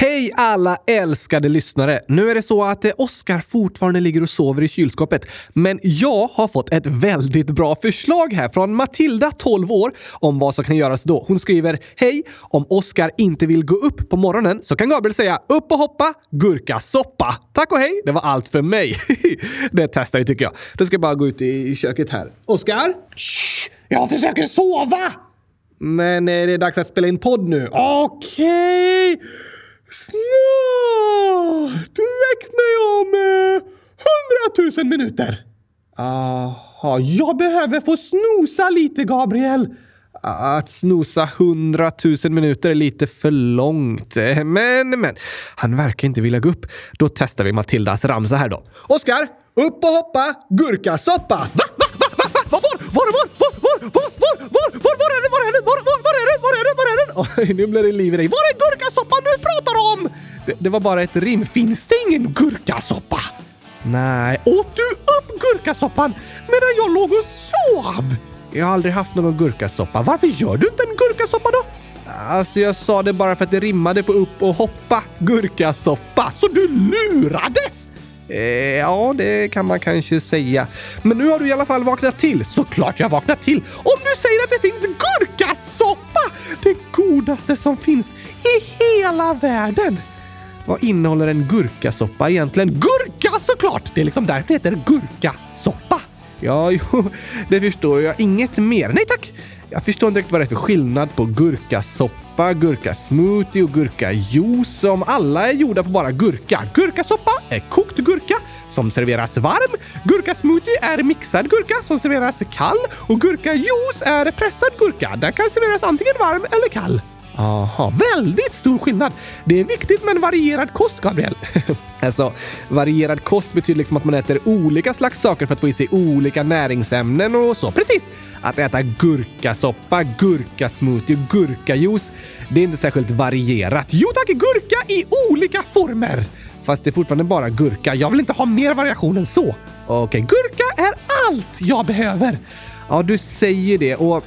Hej alla älskade lyssnare! Nu är det så att eh, Oskar fortfarande ligger och sover i kylskåpet, men jag har fått ett väldigt bra förslag här från Matilda, 12 år, om vad som kan göras då. Hon skriver Hej! Om Oskar inte vill gå upp på morgonen så kan Gabriel säga upp och hoppa, gurkasoppa. Tack och hej! Det var allt för mig. det testar vi tycker jag. Då ska jag bara gå ut i köket här. Oskar? Jag försöker sova! Men eh, det är dags att spela in podd nu. Okej! Snart! Väck mig om eh, hundratusen minuter. Jaha, jag behöver få snosa lite, Gabriel. Att snosa hundratusen minuter är lite för långt. Eh, men, men, han verkar inte vilja gå upp. Då testar vi Matildas ramsa här då. Oskar, upp och hoppa, gurkasoppa! Va? Var, Var? Var? Var? Var? Var? Var? Var? Var? Var? Var är det? Var är det? Var, var, var är det? Var är det? Var är det? Oj, nu blir det liv i dig. Var är gurkasoppan du pratar om? Det, det var bara ett rim. Finns det ingen gurkasoppa? Nej. Åt du upp gurkasoppan medan jag låg och sov? Jag har aldrig haft någon gurkasoppa. Varför gör du inte en gurkasoppa då? Alltså, jag sa det bara för att det rimmade på upp och hoppa. Gurkasoppa. Så du lurades? Eh, ja, det kan man kanske säga. Men nu har du i alla fall vaknat till. Såklart jag har vaknat till. Om du säger att det finns gurkasoppa! Det godaste som finns i hela världen. Vad innehåller en gurkasoppa egentligen? Gurka såklart! Det är liksom därför det heter gurkasoppa. Ja, jo, det förstår jag. Inget mer. Nej tack! Jag förstår inte riktigt vad det är för skillnad på gurkasoppa, gurkasmoothie och gurkajuice som alla är gjorda på bara gurka. Gurkasoppa är kokt gurka som serveras varm. Gurkasmoothie är mixad gurka som serveras kall och gurkajuice är pressad gurka. Den kan serveras antingen varm eller kall. Aha, väldigt stor skillnad. Det är viktigt med en varierad kost, Gabriel. alltså, varierad kost betyder liksom att man äter olika slags saker för att få i sig olika näringsämnen och så. Precis! Att äta gurkasoppa, gurkasmoothie och gurkajuice, det är inte särskilt varierat. Jo tack, gurka i olika former! Fast det är fortfarande bara gurka. Jag vill inte ha mer variation än så. Okej, gurka är allt jag behöver. Ja, du säger det och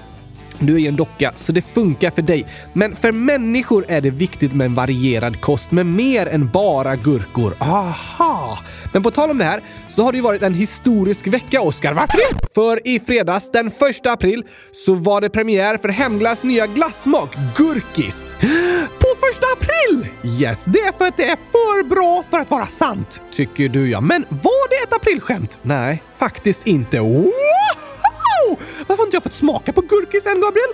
du är ju en docka, så det funkar för dig. Men för människor är det viktigt med en varierad kost med mer än bara gurkor. Aha! Men på tal om det här så har det ju varit en historisk vecka, Oskar. Varför det? För i fredags den 1 april så var det premiär för Hemglass nya glassmak, Gurkis. På första april! Yes, det är för att det är för bra för att vara sant, tycker du ja. Men var det ett aprilskämt? Nej, faktiskt inte. Wow! Varför har inte jag fått smaka på gurkis än, Gabriel?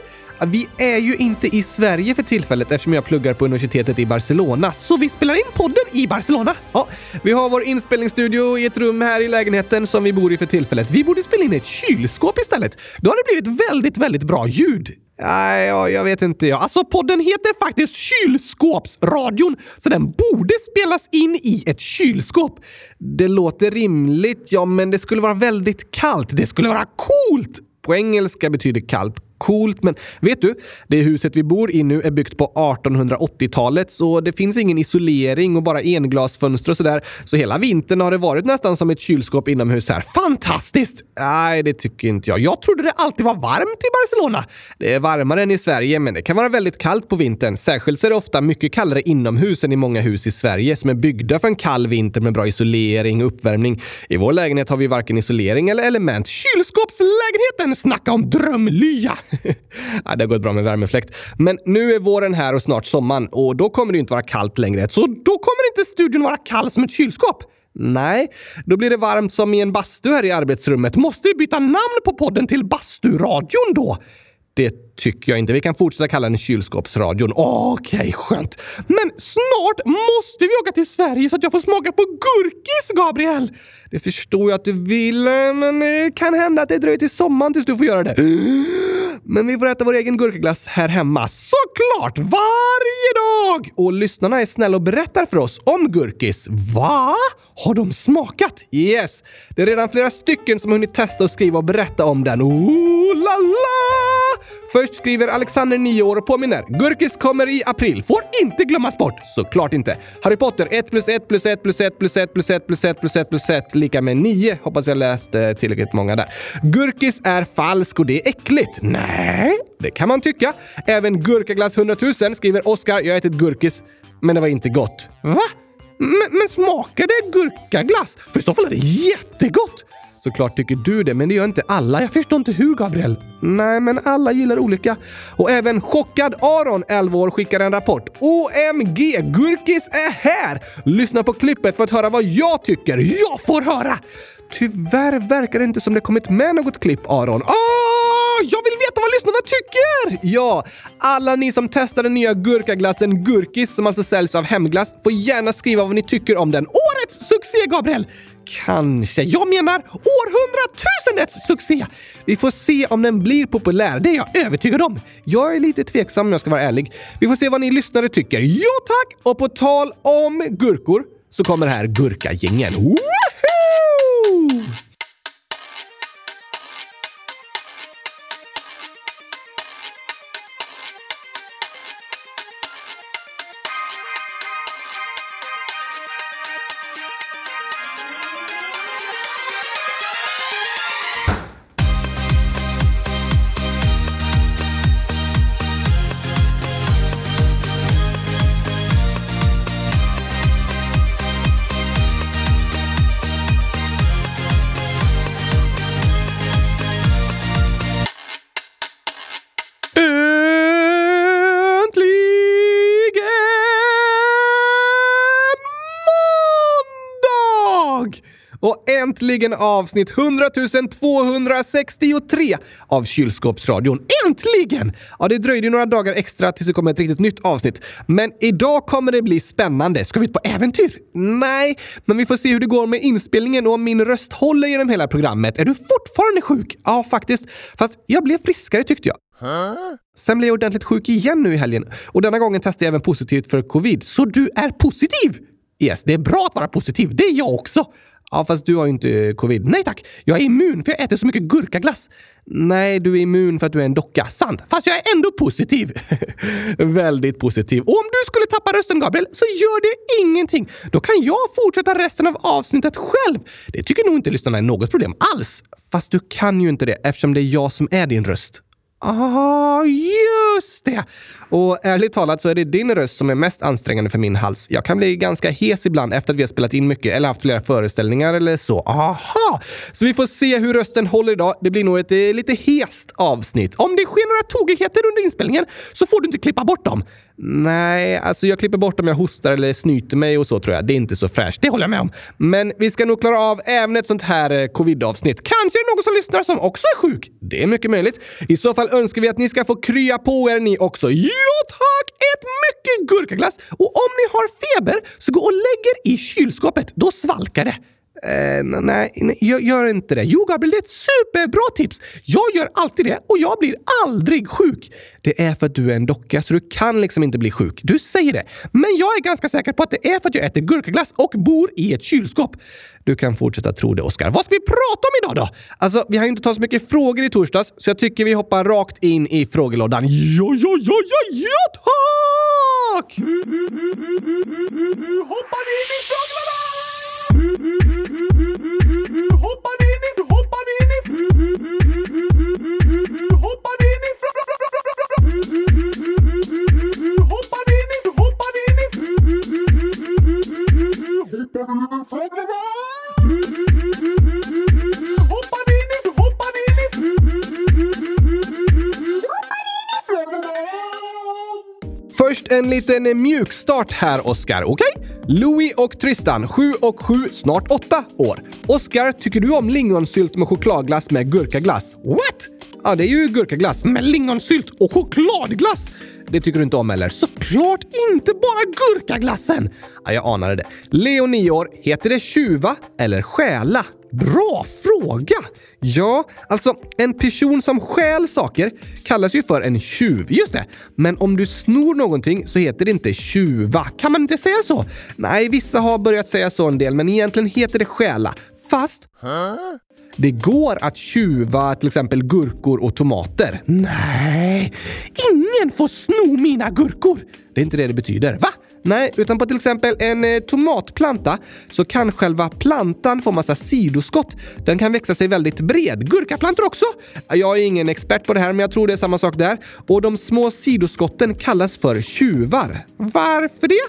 Vi är ju inte i Sverige för tillfället eftersom jag pluggar på universitetet i Barcelona, så vi spelar in podden i Barcelona. Ja, vi har vår inspelningsstudio i ett rum här i lägenheten som vi bor i för tillfället. Vi borde spela in i ett kylskåp istället. Då har det blivit väldigt, väldigt bra ljud. Nej, ja, jag vet inte. Ja. Alltså, podden heter faktiskt Kylskåpsradion, så den borde spelas in i ett kylskåp. Det låter rimligt, ja, men det skulle vara väldigt kallt. Det skulle vara coolt! På engelska betyder kallt coolt, men vet du? Det huset vi bor i nu är byggt på 1880-talet, så det finns ingen isolering och bara englasfönster och sådär. Så hela vintern har det varit nästan som ett kylskåp inomhus här. Fantastiskt! Nej, det tycker inte jag. Jag trodde det alltid var varmt i Barcelona. Det är varmare än i Sverige, men det kan vara väldigt kallt på vintern. Särskilt så är det ofta mycket kallare inomhus än i många hus i Sverige som är byggda för en kall vinter med bra isolering och uppvärmning. I vår lägenhet har vi varken isolering eller element. Kylskåpslägenheten! Snacka om drömlya! ja, det har gått bra med värmefläkt. Men nu är våren här och snart sommaren och då kommer det inte vara kallt längre. Så då kommer inte studion vara kall som ett kylskåp. Nej, då blir det varmt som i en bastu här i arbetsrummet. Måste vi byta namn på podden till Basturadion då? Det tycker jag inte. Vi kan fortsätta kalla den kylskåpsradion. Okej, okay, skönt. Men snart måste vi åka till Sverige så att jag får smaka på gurkis, Gabriel! Det förstår jag att du vill, men det kan hända att det dröjer till sommaren tills du får göra det. Men vi får äta vår egen gurkaglass här hemma. Såklart! Varje dag! Och lyssnarna är snälla och berättar för oss om gurkis. Va? Har de smakat? Yes! Det är redan flera stycken som har hunnit testa och skriva och berätta om den. Oh la la! Först skriver Alexander, 9 år, och påminner. Gurkis kommer i april. Får inte glömmas bort. Såklart inte. Harry Potter 1 plus 1 plus 1 plus 1 plus 1 plus 1 plus 1 plus 1 plus 1 lika med 9. Hoppas jag läste tillräckligt många där. Gurkis är falsk och det är äckligt. Nej. Det kan man tycka. Även Gurkaglass 100 000 skriver Oskar, jag har ätit gurkis, men det var inte gott. Va? Men, men smakar det gurkaglass? För i så fall är det jättegott! Såklart tycker du det, men det gör inte alla. Jag förstår inte hur, Gabriel. Nej, men alla gillar olika. Och även Chockad Aron, 11 år, skickar en rapport. OMG! Gurkis är här! Lyssna på klippet för att höra vad jag tycker. Jag får höra! Tyvärr verkar det inte som det kommit med något klipp, Aron. Åh, jag vill veta vad lyssnarna tycker! Ja, alla ni som testar den nya gurkaglassen Gurkis, som alltså säljs av Hemglass, får gärna skriva vad ni tycker om den. Årets succé, Gabriel! Kanske. Jag menar århundratusendets succé! Vi får se om den blir populär, det är jag övertygad om. Jag är lite tveksam om jag ska vara ärlig. Vi får se vad ni lyssnare tycker. Ja tack! Och på tal om gurkor så kommer här Gurkagängen. Woohoo! Äntligen avsnitt 100 263 av Kylskåpsradion. Äntligen! Ja, det dröjde några dagar extra tills det kom ett riktigt nytt avsnitt. Men idag kommer det bli spännande. Ska vi ut på äventyr? Nej, men vi får se hur det går med inspelningen och om min röst håller genom hela programmet. Är du fortfarande sjuk? Ja, faktiskt. Fast jag blev friskare tyckte jag. Sen blev jag ordentligt sjuk igen nu i helgen och denna gången testade jag även positivt för covid. Så du är positiv? Yes, det är bra att vara positiv. Det är jag också. Ja, fast du har ju inte eh, covid. Nej tack! Jag är immun för jag äter så mycket gurkaglass. Nej, du är immun för att du är en docka. Sant! Fast jag är ändå positiv. Väldigt positiv. Och om du skulle tappa rösten, Gabriel, så gör det ingenting. Då kan jag fortsätta resten av avsnittet själv. Det tycker nog inte lyssnarna är något problem alls. Fast du kan ju inte det eftersom det är jag som är din röst. Ah, just det! Och ärligt talat så är det din röst som är mest ansträngande för min hals. Jag kan bli ganska hes ibland efter att vi har spelat in mycket eller haft flera föreställningar eller så. Aha! Så vi får se hur rösten håller idag. Det blir nog ett eh, lite hest avsnitt. Om det sker några tokigheter under inspelningen så får du inte klippa bort dem. Nej, alltså jag klipper bort om jag hostar eller snyter mig och så tror jag. Det är inte så fräscht, det håller jag med om. Men vi ska nog klara av även ett sånt här eh, covid-avsnitt. Kanske är det någon som lyssnar som också är sjuk? Det är mycket möjligt. I så fall önskar vi att ni ska få krya på er ni också. Ja tack! Ät mycket gurkaglass! Och om ni har feber så gå och lägg er i kylskåpet. Då svalkar det. Eh, nej, nej gör, gör, inte det. Jo, Gabriel, det är ett superbra tips. Jag gör alltid det och jag blir aldrig sjuk. Det är för att du är en docka, så du kan liksom inte bli sjuk. Du säger det. Men jag är ganska säker på att det är för att jag äter gurkaglass och bor i ett kylskåp. Du kan fortsätta tro det, Oskar. Vad ska vi prata om idag då? Alltså, vi har ju inte tagit så mycket frågor i torsdags, så jag tycker vi hoppar rakt in i frågelådan. Ja, ja, ja, ja, ja, tack! Hoppar in i frågelådan! Hoppar in i, hoppar in i, hoppar in i, hoppar in i, hoppar in i, hoppar in i, Först en liten mjukstart här, Oskar. Okej? Okay? Louis och Tristan, 7 och 7, snart 8 år. Oskar, tycker du om lingonsylt med chokladglass med gurkaglass? What? Ja, det är ju gurkaglass med lingonsylt och chokladglass. Det tycker du inte om eller? Såklart inte bara gurkaglassen! Ja, jag anade det. Leo, 9 år. Heter det tjuva eller stjäla? Bra fråga! Ja, alltså en person som stjäl saker kallas ju för en tjuv. Just det. Men om du snor någonting så heter det inte tjuva. Kan man inte säga så? Nej, vissa har börjat säga så en del, men egentligen heter det stjäla. Fast huh? det går att tjuva till exempel gurkor och tomater. Nej, ingen får sno mina gurkor! Det är inte det det betyder. Va? Nej, utan på till exempel en eh, tomatplanta så kan själva plantan få massa sidoskott. Den kan växa sig väldigt bred. Gurkaplantor också. Jag är ingen expert på det här, men jag tror det är samma sak där. Och de små sidoskotten kallas för tjuvar. Varför det?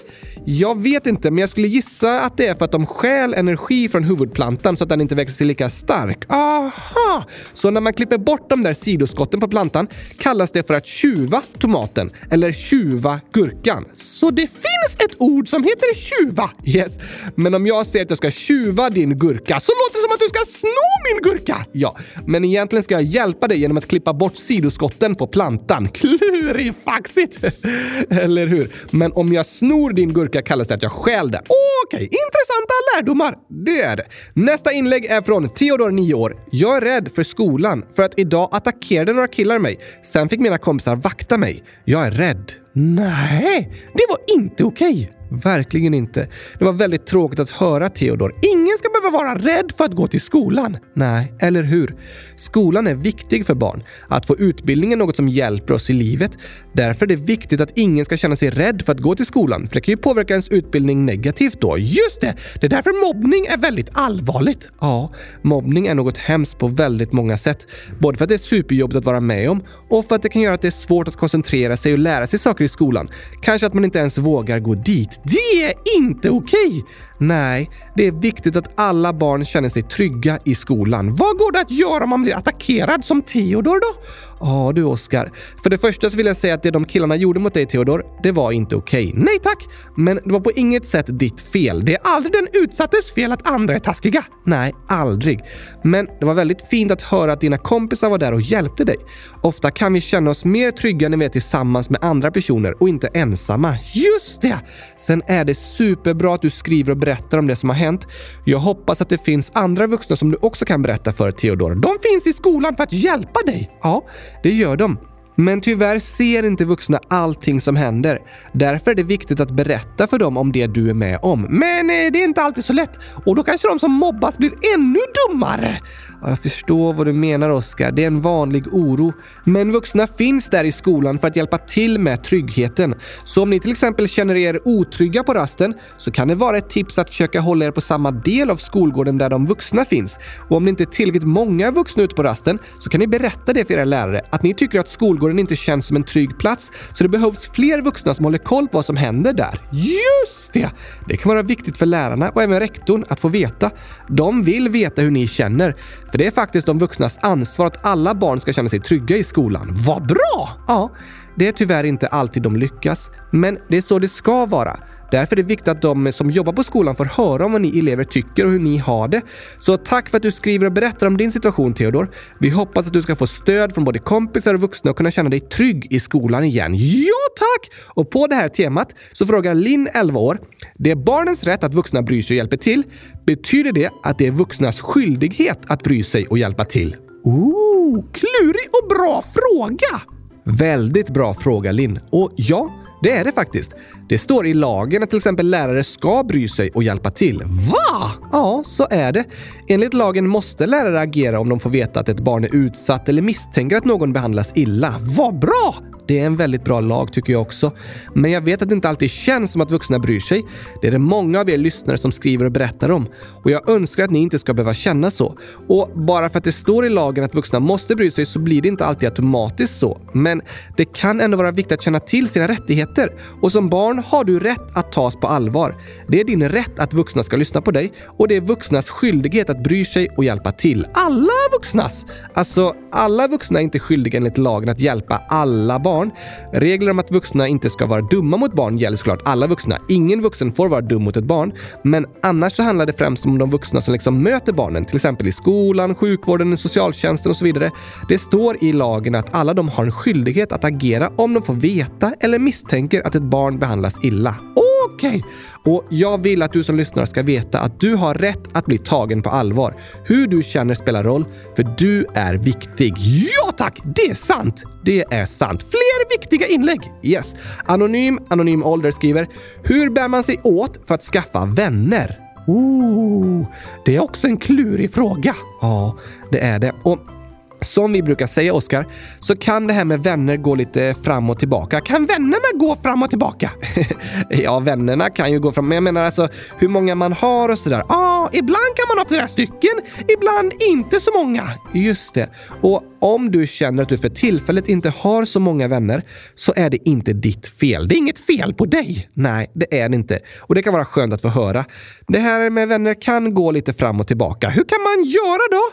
Jag vet inte, men jag skulle gissa att det är för att de stjäl energi från huvudplantan så att den inte växer sig lika stark. Aha! Så när man klipper bort de där sidoskotten på plantan kallas det för att tjuva tomaten eller tjuva gurkan. Så det finns finns ett ord som heter tjuva! Yes, men om jag säger att jag ska tjuva din gurka så låter det som att du ska sno min gurka! Ja, men egentligen ska jag hjälpa dig genom att klippa bort sidoskotten på plantan. Klurifaxigt! eller hur? Men om jag snor din gurka kallas det att jag stjäl det. Okej, okay, intressanta lärdomar. Det är det. Nästa inlägg är från Theodor, 9 år. Jag är rädd för skolan för att idag attackerade några killar mig. Sen fick mina kompisar vakta mig. Jag är rädd. Nej, det var inte okej. Verkligen inte. Det var väldigt tråkigt att höra Theodor. Ingen ska behöva vara rädd för att gå till skolan. Nej, eller hur? Skolan är viktig för barn. Att få utbildning är något som hjälper oss i livet. Därför är det viktigt att ingen ska känna sig rädd för att gå till skolan, för det kan ju påverka ens utbildning negativt då. Just det! Det är därför mobbning är väldigt allvarligt. Ja, mobbning är något hemskt på väldigt många sätt. Både för att det är superjobbigt att vara med om och för att det kan göra att det är svårt att koncentrera sig och lära sig saker i skolan. Kanske att man inte ens vågar gå dit. Det är inte okej! Nej, det är viktigt att alla barn känner sig trygga i skolan. Vad går det att göra om man blir attackerad som Theodor då? Ja du Oskar. För det första så vill jag säga att det de killarna gjorde mot dig Theodor, det var inte okej. Okay. Nej tack! Men det var på inget sätt ditt fel. Det är aldrig den utsattes fel att andra är taskiga. Nej, aldrig. Men det var väldigt fint att höra att dina kompisar var där och hjälpte dig. Ofta kan vi känna oss mer trygga när vi är tillsammans med andra personer och inte ensamma. Just det! Sen är det superbra att du skriver och berättar om det som har hänt. Jag hoppas att det finns andra vuxna som du också kan berätta för Theodor. De finns i skolan för att hjälpa dig. Ja, det gör de. Men tyvärr ser inte vuxna allting som händer. Därför är det viktigt att berätta för dem om det du är med om. Men eh, det är inte alltid så lätt. Och då kanske de som mobbas blir ännu dummare. Jag förstår vad du menar Oskar. Det är en vanlig oro. Men vuxna finns där i skolan för att hjälpa till med tryggheten. Så om ni till exempel känner er otrygga på rasten så kan det vara ett tips att försöka hålla er på samma del av skolgården där de vuxna finns. Och om det inte är tillräckligt många vuxna ute på rasten så kan ni berätta det för era lärare att ni tycker att skolgården inte känns som en trygg plats så det behövs fler vuxna som håller koll på vad som händer där. Just det! Det kan vara viktigt för lärarna och även rektorn att få veta. De vill veta hur ni känner. För det är faktiskt de vuxnas ansvar att alla barn ska känna sig trygga i skolan. Vad bra! Ja, det är tyvärr inte alltid de lyckas. Men det är så det ska vara. Därför är det viktigt att de som jobbar på skolan får höra om vad ni elever tycker och hur ni har det. Så tack för att du skriver och berättar om din situation Theodor. Vi hoppas att du ska få stöd från både kompisar och vuxna och kunna känna dig trygg i skolan igen. Ja tack! Och på det här temat så frågar Linn, 11 år. Det är barnens rätt att vuxna bryr sig och hjälper till. Betyder det att det är vuxnas skyldighet att bry sig och hjälpa till? Ooh, klurig och bra fråga! Väldigt bra fråga Linn. Och ja, det är det faktiskt. Det står i lagen att till exempel lärare ska bry sig och hjälpa till. Va? Ja, så är det. Enligt lagen måste lärare agera om de får veta att ett barn är utsatt eller misstänker att någon behandlas illa. Vad bra! Det är en väldigt bra lag tycker jag också. Men jag vet att det inte alltid känns som att vuxna bryr sig. Det är det många av er lyssnare som skriver och berättar om. Och jag önskar att ni inte ska behöva känna så. Och bara för att det står i lagen att vuxna måste bry sig så blir det inte alltid automatiskt så. Men det kan ändå vara viktigt att känna till sina rättigheter. Och som barn har du rätt att tas på allvar. Det är din rätt att vuxna ska lyssna på dig och det är vuxnas skyldighet att bry sig och hjälpa till. Alla vuxnas! Alltså, alla vuxna är inte skyldiga enligt lagen att hjälpa alla barn barn. Regler om att vuxna inte ska vara dumma mot barn gäller såklart alla vuxna. Ingen vuxen får vara dum mot ett barn. Men annars så handlar det främst om de vuxna som liksom möter barnen, till exempel i skolan, sjukvården, socialtjänsten och så vidare. Det står i lagen att alla de har en skyldighet att agera om de får veta eller misstänker att ett barn behandlas illa. Okej! Okay. Och jag vill att du som lyssnar ska veta att du har rätt att bli tagen på allvar. Hur du känner spelar roll, för du är viktig. Ja tack! Det är sant! Det är sant. Fler viktiga inlägg! Yes. Anonym Anonym Ålder skriver “Hur bär man sig åt för att skaffa vänner?” Ooh, det är också en klurig fråga. Ja, det är det. Och som vi brukar säga, Oskar, så kan det här med vänner gå lite fram och tillbaka. Kan vännerna gå fram och tillbaka? ja, vännerna kan ju gå fram, men jag menar alltså hur många man har och sådär. Ja, ah, ibland kan man ha flera stycken, ibland inte så många. Just det. Och om du känner att du för tillfället inte har så många vänner så är det inte ditt fel. Det är inget fel på dig. Nej, det är det inte. Och det kan vara skönt att få höra. Det här med vänner kan gå lite fram och tillbaka. Hur kan man göra då?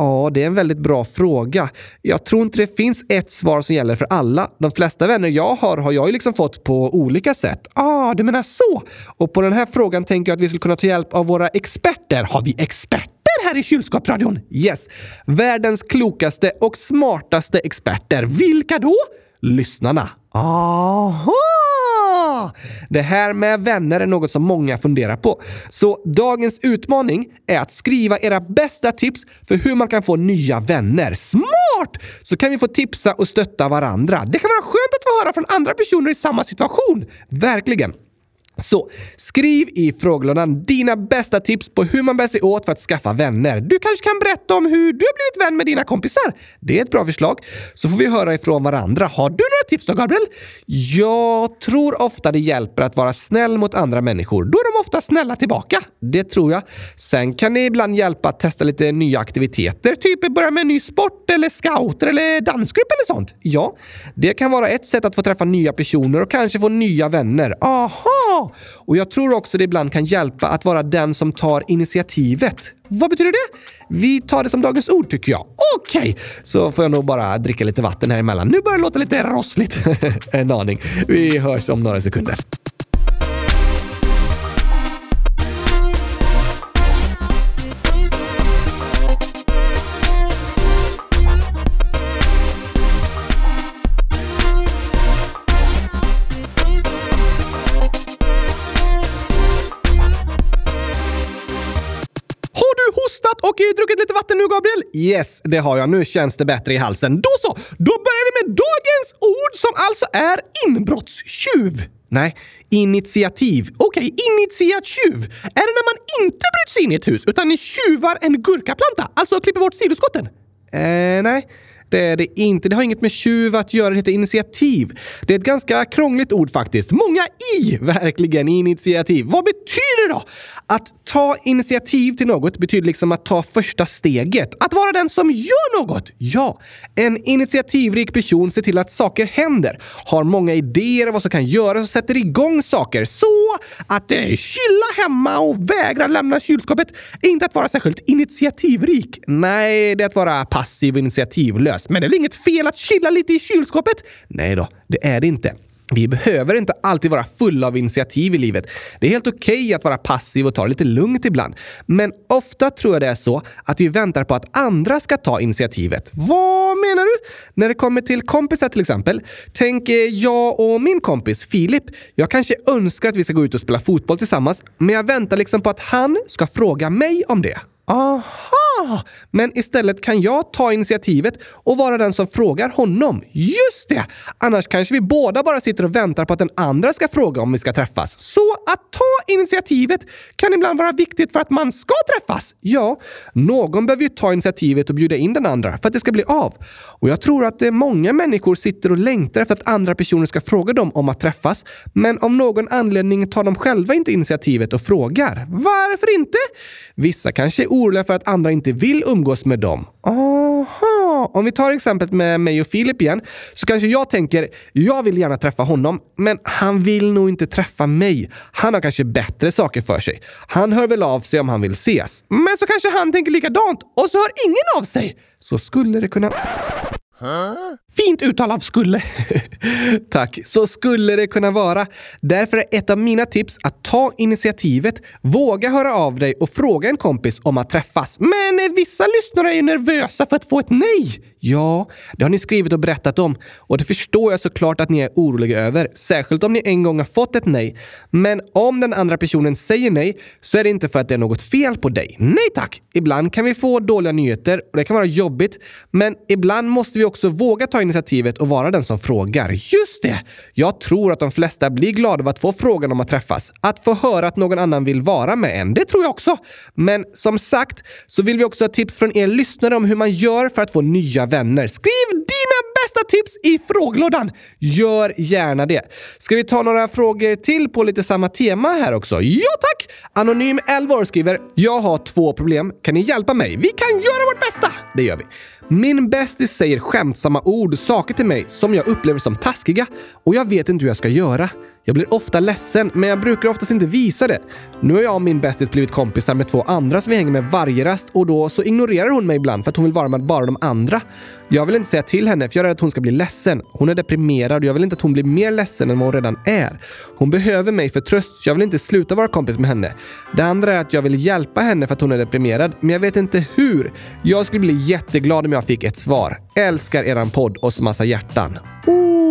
Ja, det är en väldigt bra fråga. Jag tror inte det finns ett svar som gäller för alla. De flesta vänner jag har har jag ju liksom fått på olika sätt. Ah, du menar så? Och på den här frågan tänker jag att vi skulle kunna ta hjälp av våra experter. Har vi experter här i kylskåpsradion? Yes! Världens klokaste och smartaste experter. Vilka då? Lyssnarna. Aha! Det här med vänner är något som många funderar på. Så dagens utmaning är att skriva era bästa tips för hur man kan få nya vänner. Smart! Så kan vi få tipsa och stötta varandra. Det kan vara skönt att få höra från andra personer i samma situation. Verkligen. Så skriv i frågelådan dina bästa tips på hur man bär sig åt för att skaffa vänner. Du kanske kan berätta om hur du har blivit vän med dina kompisar. Det är ett bra förslag. Så får vi höra ifrån varandra. Har du några tips då, Gabriel? Jag tror ofta det hjälper att vara snäll mot andra människor. Då är de ofta snälla tillbaka. Det tror jag. Sen kan det ibland hjälpa att testa lite nya aktiviteter. Typ börja med en ny sport eller scouter eller dansgrupp eller sånt. Ja, det kan vara ett sätt att få träffa nya personer och kanske få nya vänner. Aha! Och jag tror också det ibland kan hjälpa att vara den som tar initiativet. Vad betyder det? Vi tar det som dagens ord tycker jag. Okej, okay. så får jag nog bara dricka lite vatten här emellan. Nu börjar det låta lite rossligt. en aning. Vi hörs om några sekunder. Yes, det har jag. Nu känns det bättre i halsen. Då så! Då börjar vi med dagens ord som alltså är inbrottstjuv. Nej, initiativ. Okej, okay, initiativ. Är det när man inte bryter sig in i ett hus utan ni tjuvar en gurkaplanta? Alltså klipper bort sidoskotten? Eh, nej. Det är det inte. Det har inget med tjuv att göra. Det heter initiativ. Det är ett ganska krångligt ord faktiskt. Många i, verkligen, initiativ. Vad betyder det då? Att ta initiativ till något betyder liksom att ta första steget. Att vara den som gör något. Ja, en initiativrik person ser till att saker händer, har många idéer om vad som kan göras och sätter igång saker. Så att eh, chilla hemma och vägra lämna kylskåpet är inte att vara särskilt initiativrik. Nej, det är att vara passiv och initiativlös. Men det är väl inget fel att chilla lite i kylskåpet? Nej då, det är det inte. Vi behöver inte alltid vara fulla av initiativ i livet. Det är helt okej okay att vara passiv och ta det lite lugnt ibland. Men ofta tror jag det är så att vi väntar på att andra ska ta initiativet. Vad menar du? När det kommer till kompisar till exempel. Tänk eh, jag och min kompis Filip. Jag kanske önskar att vi ska gå ut och spela fotboll tillsammans, men jag väntar liksom på att han ska fråga mig om det. Aha! Men istället kan jag ta initiativet och vara den som frågar honom. Just det! Annars kanske vi båda bara sitter och väntar på att den andra ska fråga om vi ska träffas. Så att ta initiativet kan ibland vara viktigt för att man ska träffas. Ja, någon behöver ju ta initiativet och bjuda in den andra för att det ska bli av. Och jag tror att eh, många människor sitter och längtar efter att andra personer ska fråga dem om att träffas. Men av någon anledning tar de själva inte initiativet och frågar. Varför inte? Vissa kanske är oroliga för att andra inte vill umgås med dem. Aha! Om vi tar exemplet med mig och Filip igen, så kanske jag tänker, jag vill gärna träffa honom, men han vill nog inte träffa mig. Han har kanske bättre saker för sig. Han hör väl av sig om han vill ses. Men så kanske han tänker likadant och så hör ingen av sig. Så skulle det kunna... Fint uttal av skulle. Tack. Så skulle det kunna vara. Därför är ett av mina tips att ta initiativet, våga höra av dig och fråga en kompis om att träffas. Men vissa lyssnare är ju nervösa för att få ett nej. Ja, det har ni skrivit och berättat om och det förstår jag såklart att ni är oroliga över, särskilt om ni en gång har fått ett nej. Men om den andra personen säger nej så är det inte för att det är något fel på dig. Nej tack! Ibland kan vi få dåliga nyheter och det kan vara jobbigt, men ibland måste vi också våga ta initiativet och vara den som frågar. Just det! Jag tror att de flesta blir glada av att få frågan om att träffas. Att få höra att någon annan vill vara med en, det tror jag också. Men som sagt så vill vi också ha tips från er lyssnare om hur man gör för att få nya vänner. Skriv dina bästa tips i frågelådan. Gör gärna det. Ska vi ta några frågor till på lite samma tema här också? Ja tack! Anonym 11 år skriver “Jag har två problem. Kan ni hjälpa mig? Vi kan göra vårt bästa!” Det gör vi. Min bästis säger skämtsamma ord, saker till mig som jag upplever som taskiga och jag vet inte hur jag ska göra. Jag blir ofta ledsen, men jag brukar oftast inte visa det. Nu har jag och min bästis blivit kompisar med två andra som vi hänger med varje rast och då så ignorerar hon mig ibland för att hon vill vara med bara de andra. Jag vill inte säga till henne för jag är rädd att hon ska bli ledsen. Hon är deprimerad och jag vill inte att hon blir mer ledsen än vad hon redan är. Hon behöver mig för tröst så jag vill inte sluta vara kompis med henne. Det andra är att jag vill hjälpa henne för att hon är deprimerad, men jag vet inte hur. Jag skulle bli jätteglad om jag fick ett svar. Älskar eran podd och så massa hjärtan.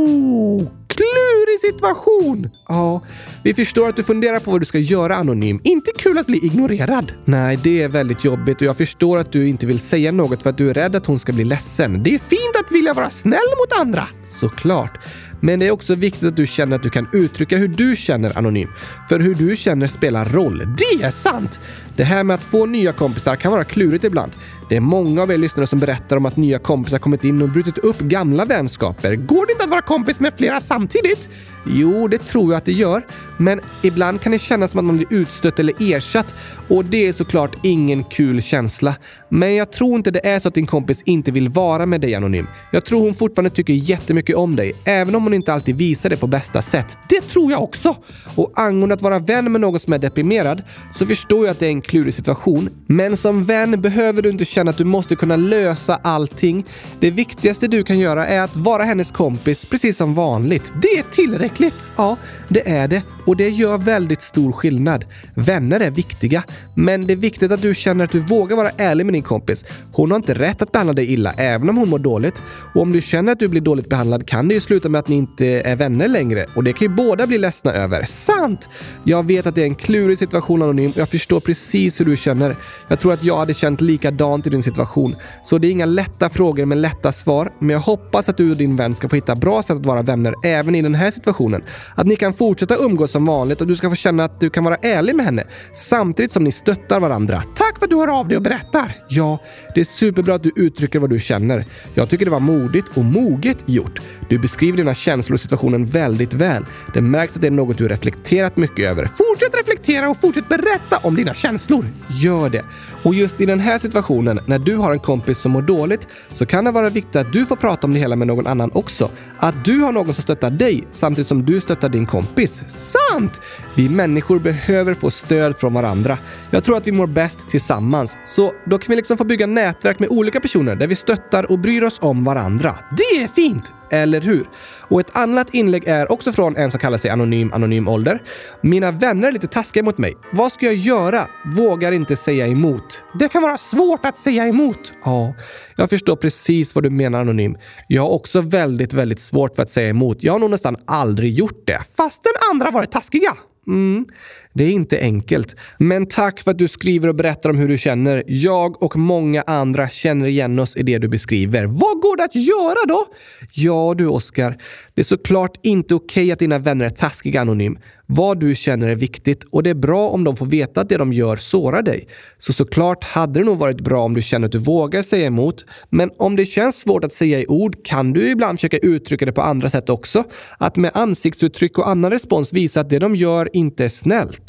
Oh, klurig situation! Ja, vi förstår att du funderar på vad du ska göra anonym. Inte kul att bli ignorerad. Nej, det är väldigt jobbigt och jag förstår att du inte vill säga något för att du är rädd att hon ska bli ledsen. Det är fint att vilja vara snäll mot andra. Såklart. Men det är också viktigt att du känner att du kan uttrycka hur du känner anonym. För hur du känner spelar roll. Det är sant! Det här med att få nya kompisar kan vara klurigt ibland. Det är många av er lyssnare som berättar om att nya kompisar kommit in och brutit upp gamla vänskaper. Går det inte att vara kompis med flera samtidigt? Jo, det tror jag att det gör. Men ibland kan det kännas som att man blir utstött eller ersatt och det är såklart ingen kul känsla. Men jag tror inte det är så att din kompis inte vill vara med dig anonym. Jag tror hon fortfarande tycker jättemycket om dig, även om hon inte alltid visar det på bästa sätt. Det tror jag också! Och angående att vara vän med någon som är deprimerad så förstår jag att det är en klurig situation. Men som vän behöver du inte känna att du måste kunna lösa allting. Det viktigaste du kan göra är att vara hennes kompis precis som vanligt. Det är tillräckligt. Ja, det är det. Och det gör väldigt stor skillnad. Vänner är viktiga, men det är viktigt att du känner att du vågar vara ärlig med din kompis. Hon har inte rätt att behandla dig illa, även om hon mår dåligt. Och om du känner att du blir dåligt behandlad kan det ju sluta med att ni inte är vänner längre. Och det kan ju båda bli ledsna över. Sant! Jag vet att det är en klurig situation Anonym och jag förstår precis hur du känner. Jag tror att jag hade känt likadant i din situation. Så det är inga lätta frågor med lätta svar, men jag hoppas att du och din vän ska få hitta bra sätt att vara vänner även i den här situationen. Att ni kan fortsätta umgås som vanligt och du ska få känna att du kan vara ärlig med henne samtidigt som ni stöttar varandra. Tack för att du hör av dig och berättar! Ja, det är superbra att du uttrycker vad du känner. Jag tycker det var modigt och moget gjort. Du beskriver dina känslor och situationen väldigt väl. Det märks att det är något du reflekterat mycket över. Fortsätt reflektera och fortsätt berätta om dina känslor. Gör det. Och just i den här situationen, när du har en kompis som mår dåligt, så kan det vara viktigt att du får prata om det hela med någon annan också. Att du har någon som stöttar dig samtidigt som du stöttar din kompis. Sant! Vi människor behöver få stöd från varandra. Jag tror att vi mår bäst tillsammans. Så då kan vi liksom få bygga nätverk med olika personer där vi stöttar och bryr oss om varandra. Det är fint! Eller hur? Och ett annat inlägg är också från en som kallar sig Anonym Anonym Ålder. Mina vänner är lite taskiga mot mig. Vad ska jag göra? Vågar inte säga emot. Det kan vara svårt att säga emot. Ja, jag förstår precis vad du menar Anonym. Jag har också väldigt, väldigt svårt för att säga emot. Jag har nog nästan aldrig gjort det, fastän andra varit taskiga. Mhm. Det är inte enkelt. Men tack för att du skriver och berättar om hur du känner. Jag och många andra känner igen oss i det du beskriver. Vad går det att göra då? Ja du Oskar, det är såklart inte okej okay att dina vänner är taskiga anonym. Vad du känner är viktigt och det är bra om de får veta att det de gör sårar dig. Så såklart hade det nog varit bra om du känner att du vågar säga emot. Men om det känns svårt att säga i ord kan du ibland försöka uttrycka det på andra sätt också. Att med ansiktsuttryck och annan respons visa att det de gör inte är snällt.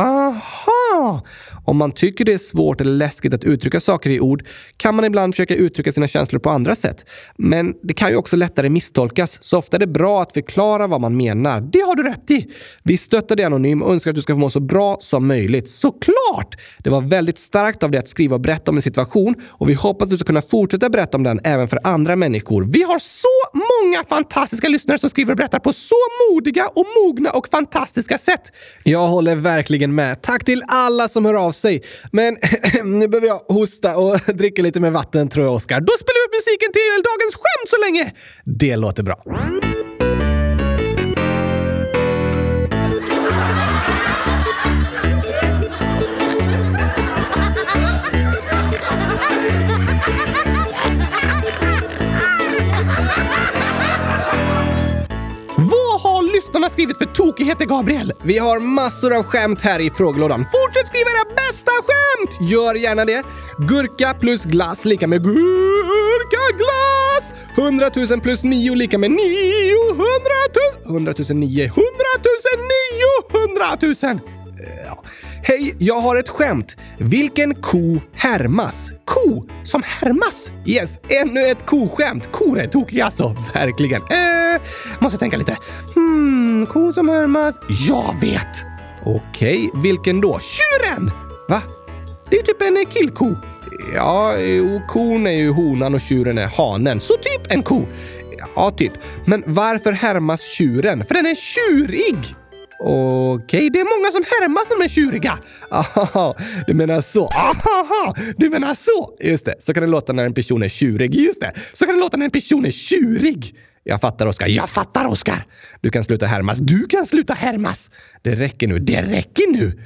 Aha! Om man tycker det är svårt eller läskigt att uttrycka saker i ord kan man ibland försöka uttrycka sina känslor på andra sätt. Men det kan ju också lättare misstolkas, så ofta är det bra att förklara vad man menar. Det har du rätt i! Vi stöttar dig Anonym och önskar att du ska få må så bra som möjligt. Såklart! Det var väldigt starkt av dig att skriva och berätta om en situation och vi hoppas att du ska kunna fortsätta berätta om den även för andra människor. Vi har så många fantastiska lyssnare som skriver och berättar på så modiga och mogna och fantastiska sätt. Jag håller verkligen med. Tack till alla som hör av sig. Men nu behöver jag hosta och dricka lite mer vatten tror jag, Oskar. Då spelar vi upp musiken till dagens skämt så länge! Det låter bra. De har skrivit för tokigheter Gabriel. Vi har massor av skämt här i frågelådan. Fortsätt skriva era bästa skämt! Gör gärna det. Gurka plus glass lika med gurkaglass! 100 000 plus 9 lika med 900 000. 100 000 9. 100 000 900 000. Eh, ja. Hej, jag har ett skämt. Vilken ko härmas? Ko som härmas? Yes, ännu ett koskämt. Kor är tokiga alltså. Verkligen. Eh, måste tänka lite. Hmm, ko som härmas? Jag vet! Okej, vilken då? Tjuren! Va? Det är typ en eh, killko. Ja, eh, och kon är ju honan och tjuren är hanen. Så typ en ko. Ja, typ. Men varför härmas tjuren? För den är tjurig! Okej, det är många som härmas när de är tjuriga. Aha, du menar så. Aha, du menar så. Just det, så kan det låta när en person är tjurig. Just det, så kan det låta när en person är tjurig. Jag fattar, Oskar. Jag fattar, Oskar. Du kan sluta härmas. Du kan sluta härmas. Det räcker nu. Det räcker nu.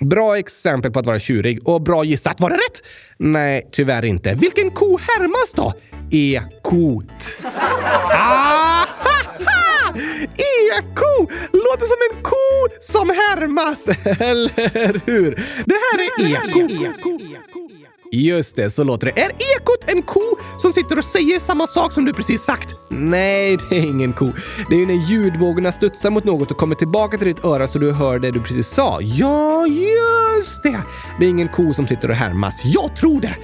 Bra exempel på att vara tjurig och bra gissat. Var det rätt? Nej, tyvärr inte. Vilken ko härmas då? Ekot. Ah! Eko! Låter som en ko som härmas, eller hur? Det här är eko. Just det, så låter det. Är ekot en ko som sitter och säger samma sak som du precis sagt? Nej, det är ingen ko. Det är ju när ljudvågorna studsar mot något och kommer tillbaka till ditt öra så du hör det du precis sa. Ja, just det! Det är ingen ko som sitter och härmas. Jag tror det.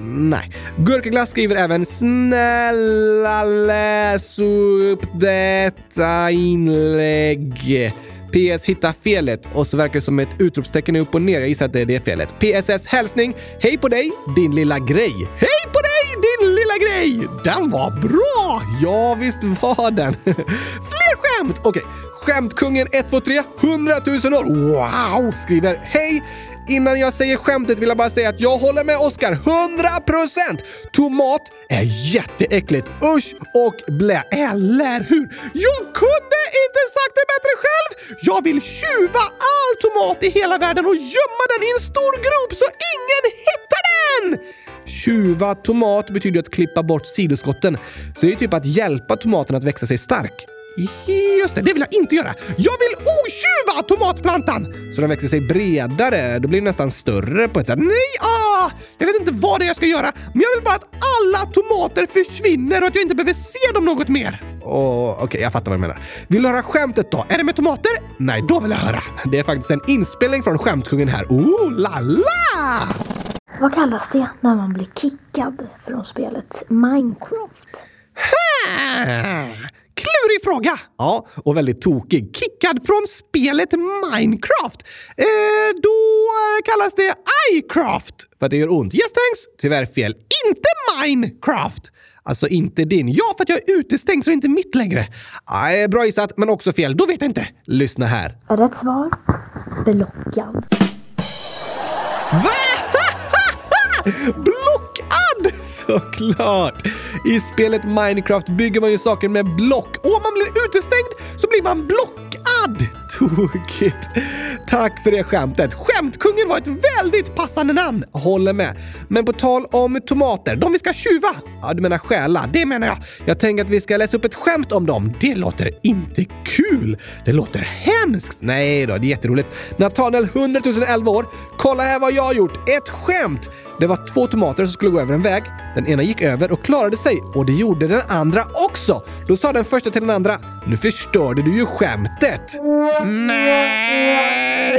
Nej. Gurkaglass skriver även “Snälla läs upp detta inlägg”. PS hitta felet och så verkar det som ett utropstecken är upp och ner. Jag gissar att det är det felet. PSS hälsning. Hej på dig, din lilla grej. Hej på dig, din lilla grej! Den var bra! Ja, visst var den. Fler skämt! Okej. Skämtkungen 123 100 000 år. Wow! Skriver Hej! Innan jag säger skämtet vill jag bara säga att jag håller med Oskar 100%! Tomat är jätteäckligt. Usch och blä. Eller hur? Jag kunde inte sagt det bättre själv! Jag vill tjuva all tomat i hela världen och gömma den i en stor grop så ingen hittar den! Tjuva tomat betyder att klippa bort sidoskotten. Så det är typ att hjälpa tomaten att växa sig stark. Just det, det vill jag inte göra. Jag vill otjuva tomatplantan! Så den växer sig bredare. Då blir den nästan större på ett sätt. Nej! Ah! Jag vet inte vad det är jag ska göra, men jag vill bara att alla tomater försvinner och att jag inte behöver se dem något mer. Oh, Okej, okay, jag fattar vad du menar. Vill du höra skämtet då? Är det med tomater? Nej, då vill jag höra. Det är faktiskt en inspelning från Skämtkungen här. Oh la la! Vad kallas det när man blir kickad från spelet Minecraft? Ha! Klurig fråga! Ja, och väldigt tokig. Kickad från spelet Minecraft. Eh, då kallas det iCraft för att det gör ont. Yes thanks! Tyvärr fel. Inte Minecraft! Alltså inte din. Ja, för att jag är utestängd så det är inte mitt längre. Nej, bra gissat, men också fel. Då vet jag inte. Lyssna här. Rätt svar? Blockad. Va? Såklart! I spelet Minecraft bygger man ju saker med block och om man blir utestängd så blir man blockad! Tokigt! Tack för det skämtet. Skämtkungen var ett väldigt passande namn. Håller med. Men på tal om tomater, de vi ska tjuva. Ja, du menar stjäla. Det menar jag. Jag tänker att vi ska läsa upp ett skämt om dem. Det låter inte kul. Det låter hemskt. Nej då, det är jätteroligt. Nathaniel, 100 011 år. Kolla här vad jag har gjort. Ett skämt! Det var två tomater som skulle gå över en väg. Den ena gick över och klarade sig och det gjorde den andra också. Då sa den första till den andra “Nu förstörde du ju skämtet!” Nej!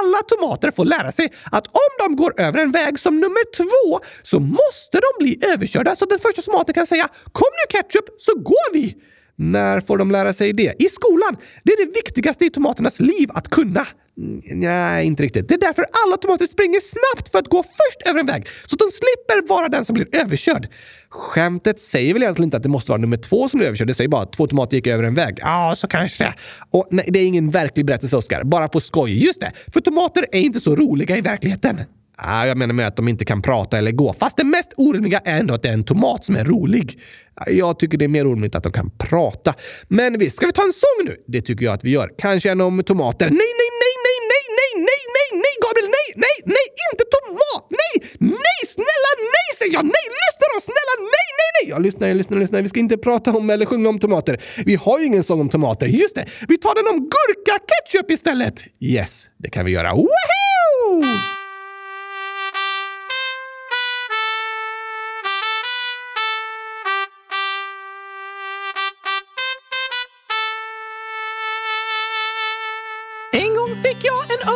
Alla tomater får lära sig att om de går över en väg som nummer två så måste de bli överkörda så att den första tomaten kan säga “Kom nu ketchup så går vi!” När får de lära sig det? I skolan! Det är det viktigaste i tomaternas liv att kunna. Mm, nej, inte riktigt. Det är därför alla tomater springer snabbt för att gå först över en väg, så att de slipper vara den som blir överkörd. Skämtet säger väl egentligen inte att det måste vara nummer två som blir överkörd. Det säger bara att två tomater gick över en väg. Ja, så kanske det. Och nej, det är ingen verklig berättelse, Oskar. Bara på skoj. Just det, för tomater är inte så roliga i verkligheten. Ah, jag menar med att de inte kan prata eller gå. Fast det mest orimliga är ändå att det är en tomat som är rolig. Jag tycker det är mer orimligt att de kan prata. Men visst, ska vi ta en sång nu? Det tycker jag att vi gör. Kanske en om tomater. Nej, nej, nej, nej, nej, nej, nej, Gabriel, nej, nej, nej, inte tomat, nej, nej, snälla, nej, säger jag, nej, lyssna då, snälla, nej, nej, nej. Ja, lyssna, lyssna, lyssna. Vi ska inte prata om eller sjunga om tomater. Vi har ju ingen sång om tomater. Just det, vi tar den om gurka-ketchup istället. Yes, det kan vi göra. Woohoo!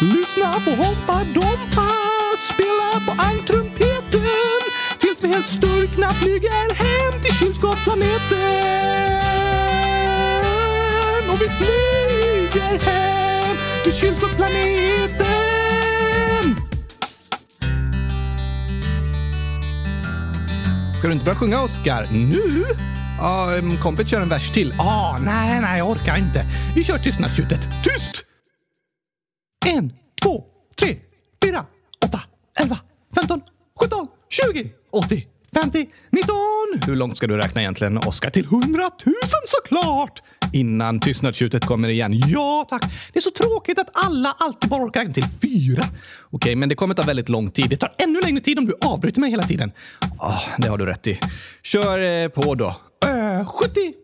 Lyssna på Hoppa Dompa, spela på ankrumpeten tills vi helt sturkna flyger hem till kylskåpsplaneten. Och vi flyger hem till kylskåpsplaneten. Ska du inte börja sjunga, Oskar? Nu? Ja, um, kompet kör en vers till. Ah, nej, nej, jag orkar inte. Vi kör tystnadstjutet. Tyst! En, två, tre, fyra, åtta, elva, femton, sjutton, tjugo, åttio, femtio, nitton. Hur långt ska du räkna egentligen, Oskar? Till hundratusen såklart! Innan tystnadstjutet kommer igen. Ja, tack. Det är så tråkigt att alla alltid bara orkar räkna till fyra. Okej, men det kommer ta väldigt lång tid. Det tar ännu längre tid om du avbryter mig hela tiden. Ah, det har du rätt i. Kör eh, på då. Uh, 70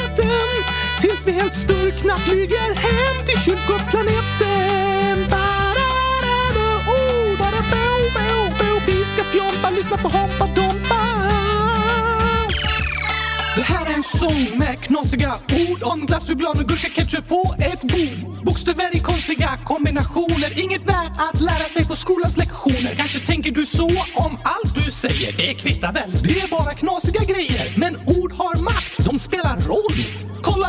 tills vi helt sturkna flyger hem till kylskåpsplaneten. Ba-da-da-da, oh, ba-da-bo, bo, bo. Vi ska fjompa, lyssna på Hoppa Dompa. Det här är en sång med knasiga ord om glass, choklad och gurka-ketchup på ett bord. Bokstäver i konstiga kombinationer, inget värt att lära sig på skolans lektioner. Kanske tänker du så om allt du säger, det kvittar väl. Det är bara knasiga grejer, men ord har makt, de spelar roll.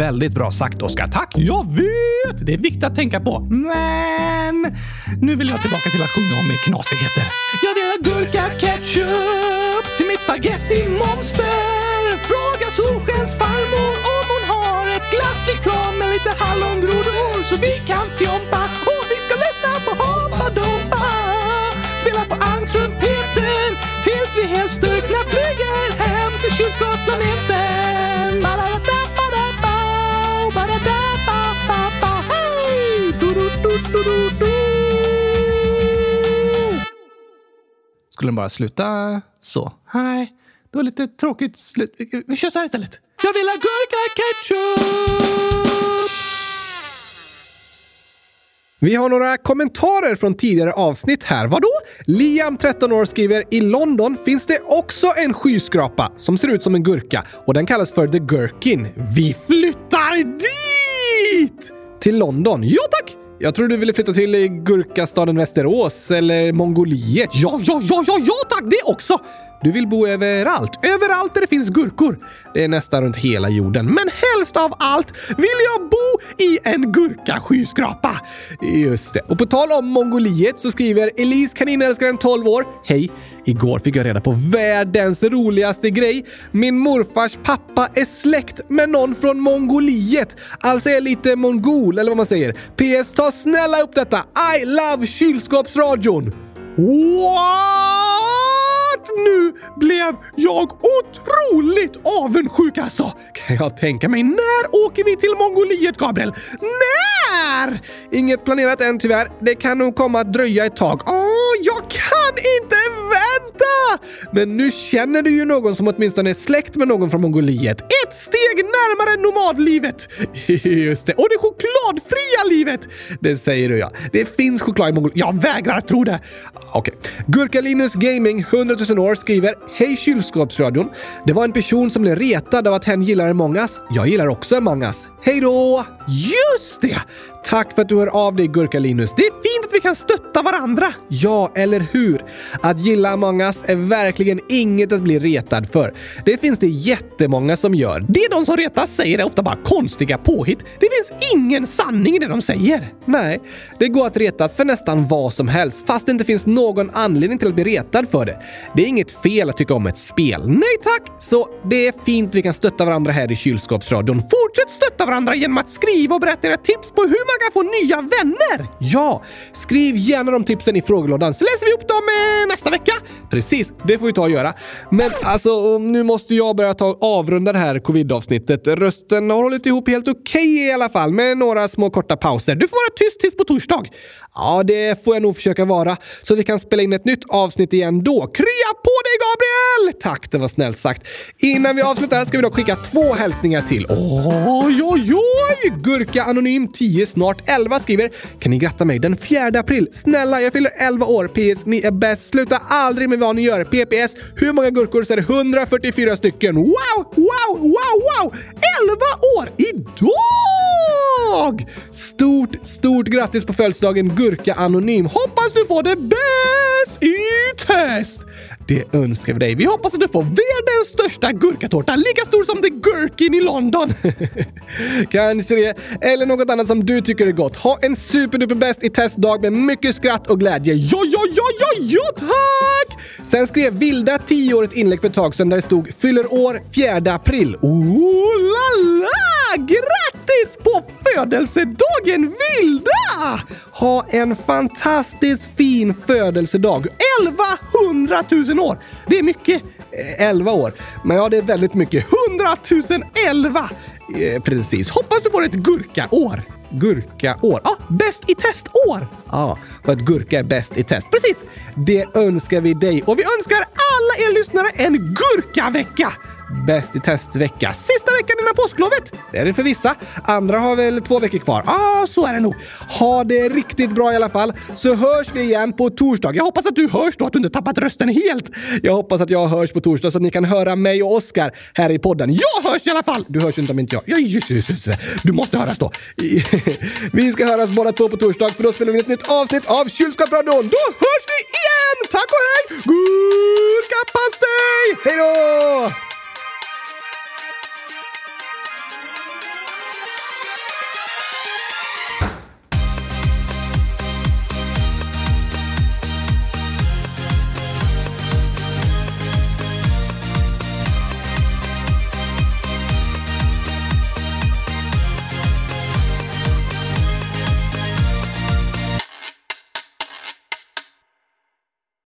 Väldigt bra sagt, Oskar. Tack! Jag vet! Det är viktigt att tänka på. Men nu vill jag tillbaka till att sjunga om knasigheter. Jag vill ha gurka-ketchup till mitt spaghetti-monster. Fråga Solskensfarmor om hon har ett glassflygplan med lite hallongrodor så vi kan fjompa och vi ska lyssna på Hoppa Dompa. Spela på almtrumpeten tills vi helt sturkna Skulle den bara sluta så? Nej, det var lite tråkigt slut. Vi- kör så här istället. Jag vill ha gurka-ketchup! Vi har några kommentarer från tidigare avsnitt här. Vadå? Liam, 13 år, skriver i London finns det också en skyskrapa som ser ut som en gurka och den kallas för The Gherkin. Vi flyttar dit! Till London? Ja tack! Jag tror du ville flytta till gurkastaden Västerås eller Mongoliet. Ja, ja, ja, ja, ja tack! Det också! Du vill bo överallt. Överallt där det finns gurkor. Det är nästan runt hela jorden. Men helst av allt vill jag bo i en gurkaskyskrapa. Just det. Och på tal om Mongoliet så skriver Elise kaninälskaren 12 år. Hej! Igår fick jag reda på världens roligaste grej. Min morfars pappa är släkt med någon från Mongoliet. Alltså är lite mongol, eller vad man säger. PS, ta snälla upp detta. I love kylskåpsradion. What? Nu blev jag otroligt avundsjuk alltså! Kan jag tänka mig. När åker vi till Mongoliet, Gabriel? När? Inget planerat än tyvärr. Det kan nog komma att dröja ett tag. Åh, jag kan inte! Tá Men nu känner du ju någon som åtminstone är släkt med någon från Mongoliet. Ett steg närmare nomadlivet! Just det, och det chokladfria livet! Det säger du ja. Det finns choklad i Mongoliet. Jag vägrar tro det! Okej. Okay. Gurkalinus Gaming 100 000 år skriver Hej kylskåpsradion. Det var en person som blev retad av att hen gillar Among us. Jag gillar också Among us. Hej då! Just det! Tack för att du hör av dig Gurkalinus. Det är fint att vi kan stötta varandra. Ja, eller hur? Att gilla Among us är verkligen inget att bli retad för. Det finns det jättemånga som gör. Det de som retas säger är ofta bara konstiga påhitt. Det finns ingen sanning i det de säger. Nej, det går att retas för nästan vad som helst fast det inte finns någon anledning till att bli retad för det. Det är inget fel att tycka om ett spel. Nej tack! Så det är fint vi kan stötta varandra här i kylskåpsradion. Fortsätt stötta varandra genom att skriva och berätta era tips på hur man kan få nya vänner! Ja, skriv gärna de tipsen i frågelådan så läser vi upp dem eh, nästa vecka. Precis, det får vi ta och göra. Men alltså, nu måste jag börja ta avrunda det här covid-avsnittet. Rösten har hållit ihop helt okej okay i alla fall, med några små korta pauser. Du får vara tyst tills på torsdag. Ja, det får jag nog försöka vara, så vi kan spela in ett nytt avsnitt igen då. Krya på dig Gabriel! Tack, det var snällt sagt. Innan vi avslutar ska vi dock skicka två hälsningar till. Oj, oj, oj! Gurka Anonym 10 snart 11 skriver “Kan ni gratta mig den 4 april? Snälla, jag fyller 11 år. PS. Ni är bäst. Sluta aldrig med vad ni gör. PPS. Hur många gurkor så är det 144 stycken. Wow, wow, wow, wow! 11 år idag! Stort, stort grattis på födelsedagen Gurka Anonym. Hoppas du får det bäst i test! Det önskar vi dig. Vi hoppas att du får världens största gurkatårta, lika stor som The Gurkin i London. Kanske det. Eller något annat som du tycker är gott. Ha en superduper bäst i testdag med mycket skratt och glädje. Ja, ja, ja, ja, ja, tack! Sen skrev Vilda 10 år ett inlägg för ett tag sedan där det stod “Fyller år 4 april”. Oh la la! Grattis på födelsedagen Vilda! Ha en fantastiskt fin födelsedag. 1100 000 år! Det är mycket. Eh, 11 år. Men ja, det är väldigt mycket. 100 011! Eh, precis. Hoppas du får ett gurkaår. Gurkaår. Ja, ah, bäst i testår! Ja, ah, för att gurka är bäst i test. Precis! Det önskar vi dig och vi önskar alla er lyssnare en gurkavecka! Bäst i testvecka. Sista veckan innan påsklovet! Det är det för vissa. Andra har väl två veckor kvar. Ja, ah, så är det nog. Ha det riktigt bra i alla fall, så hörs vi igen på torsdag. Jag hoppas att du hörs då, att du inte tappat rösten helt. Jag hoppas att jag hörs på torsdag så att ni kan höra mig och Oskar här i podden. Jag hörs i alla fall! Du hörs inte om inte jag. Ja, just, just, just. Du måste höras då. vi ska höras båda två på torsdag, för då spelar vi ett nytt avsnitt av Kylskåpsradion. Då hörs vi igen! Tack och hej! Gurkapastej! Hej då!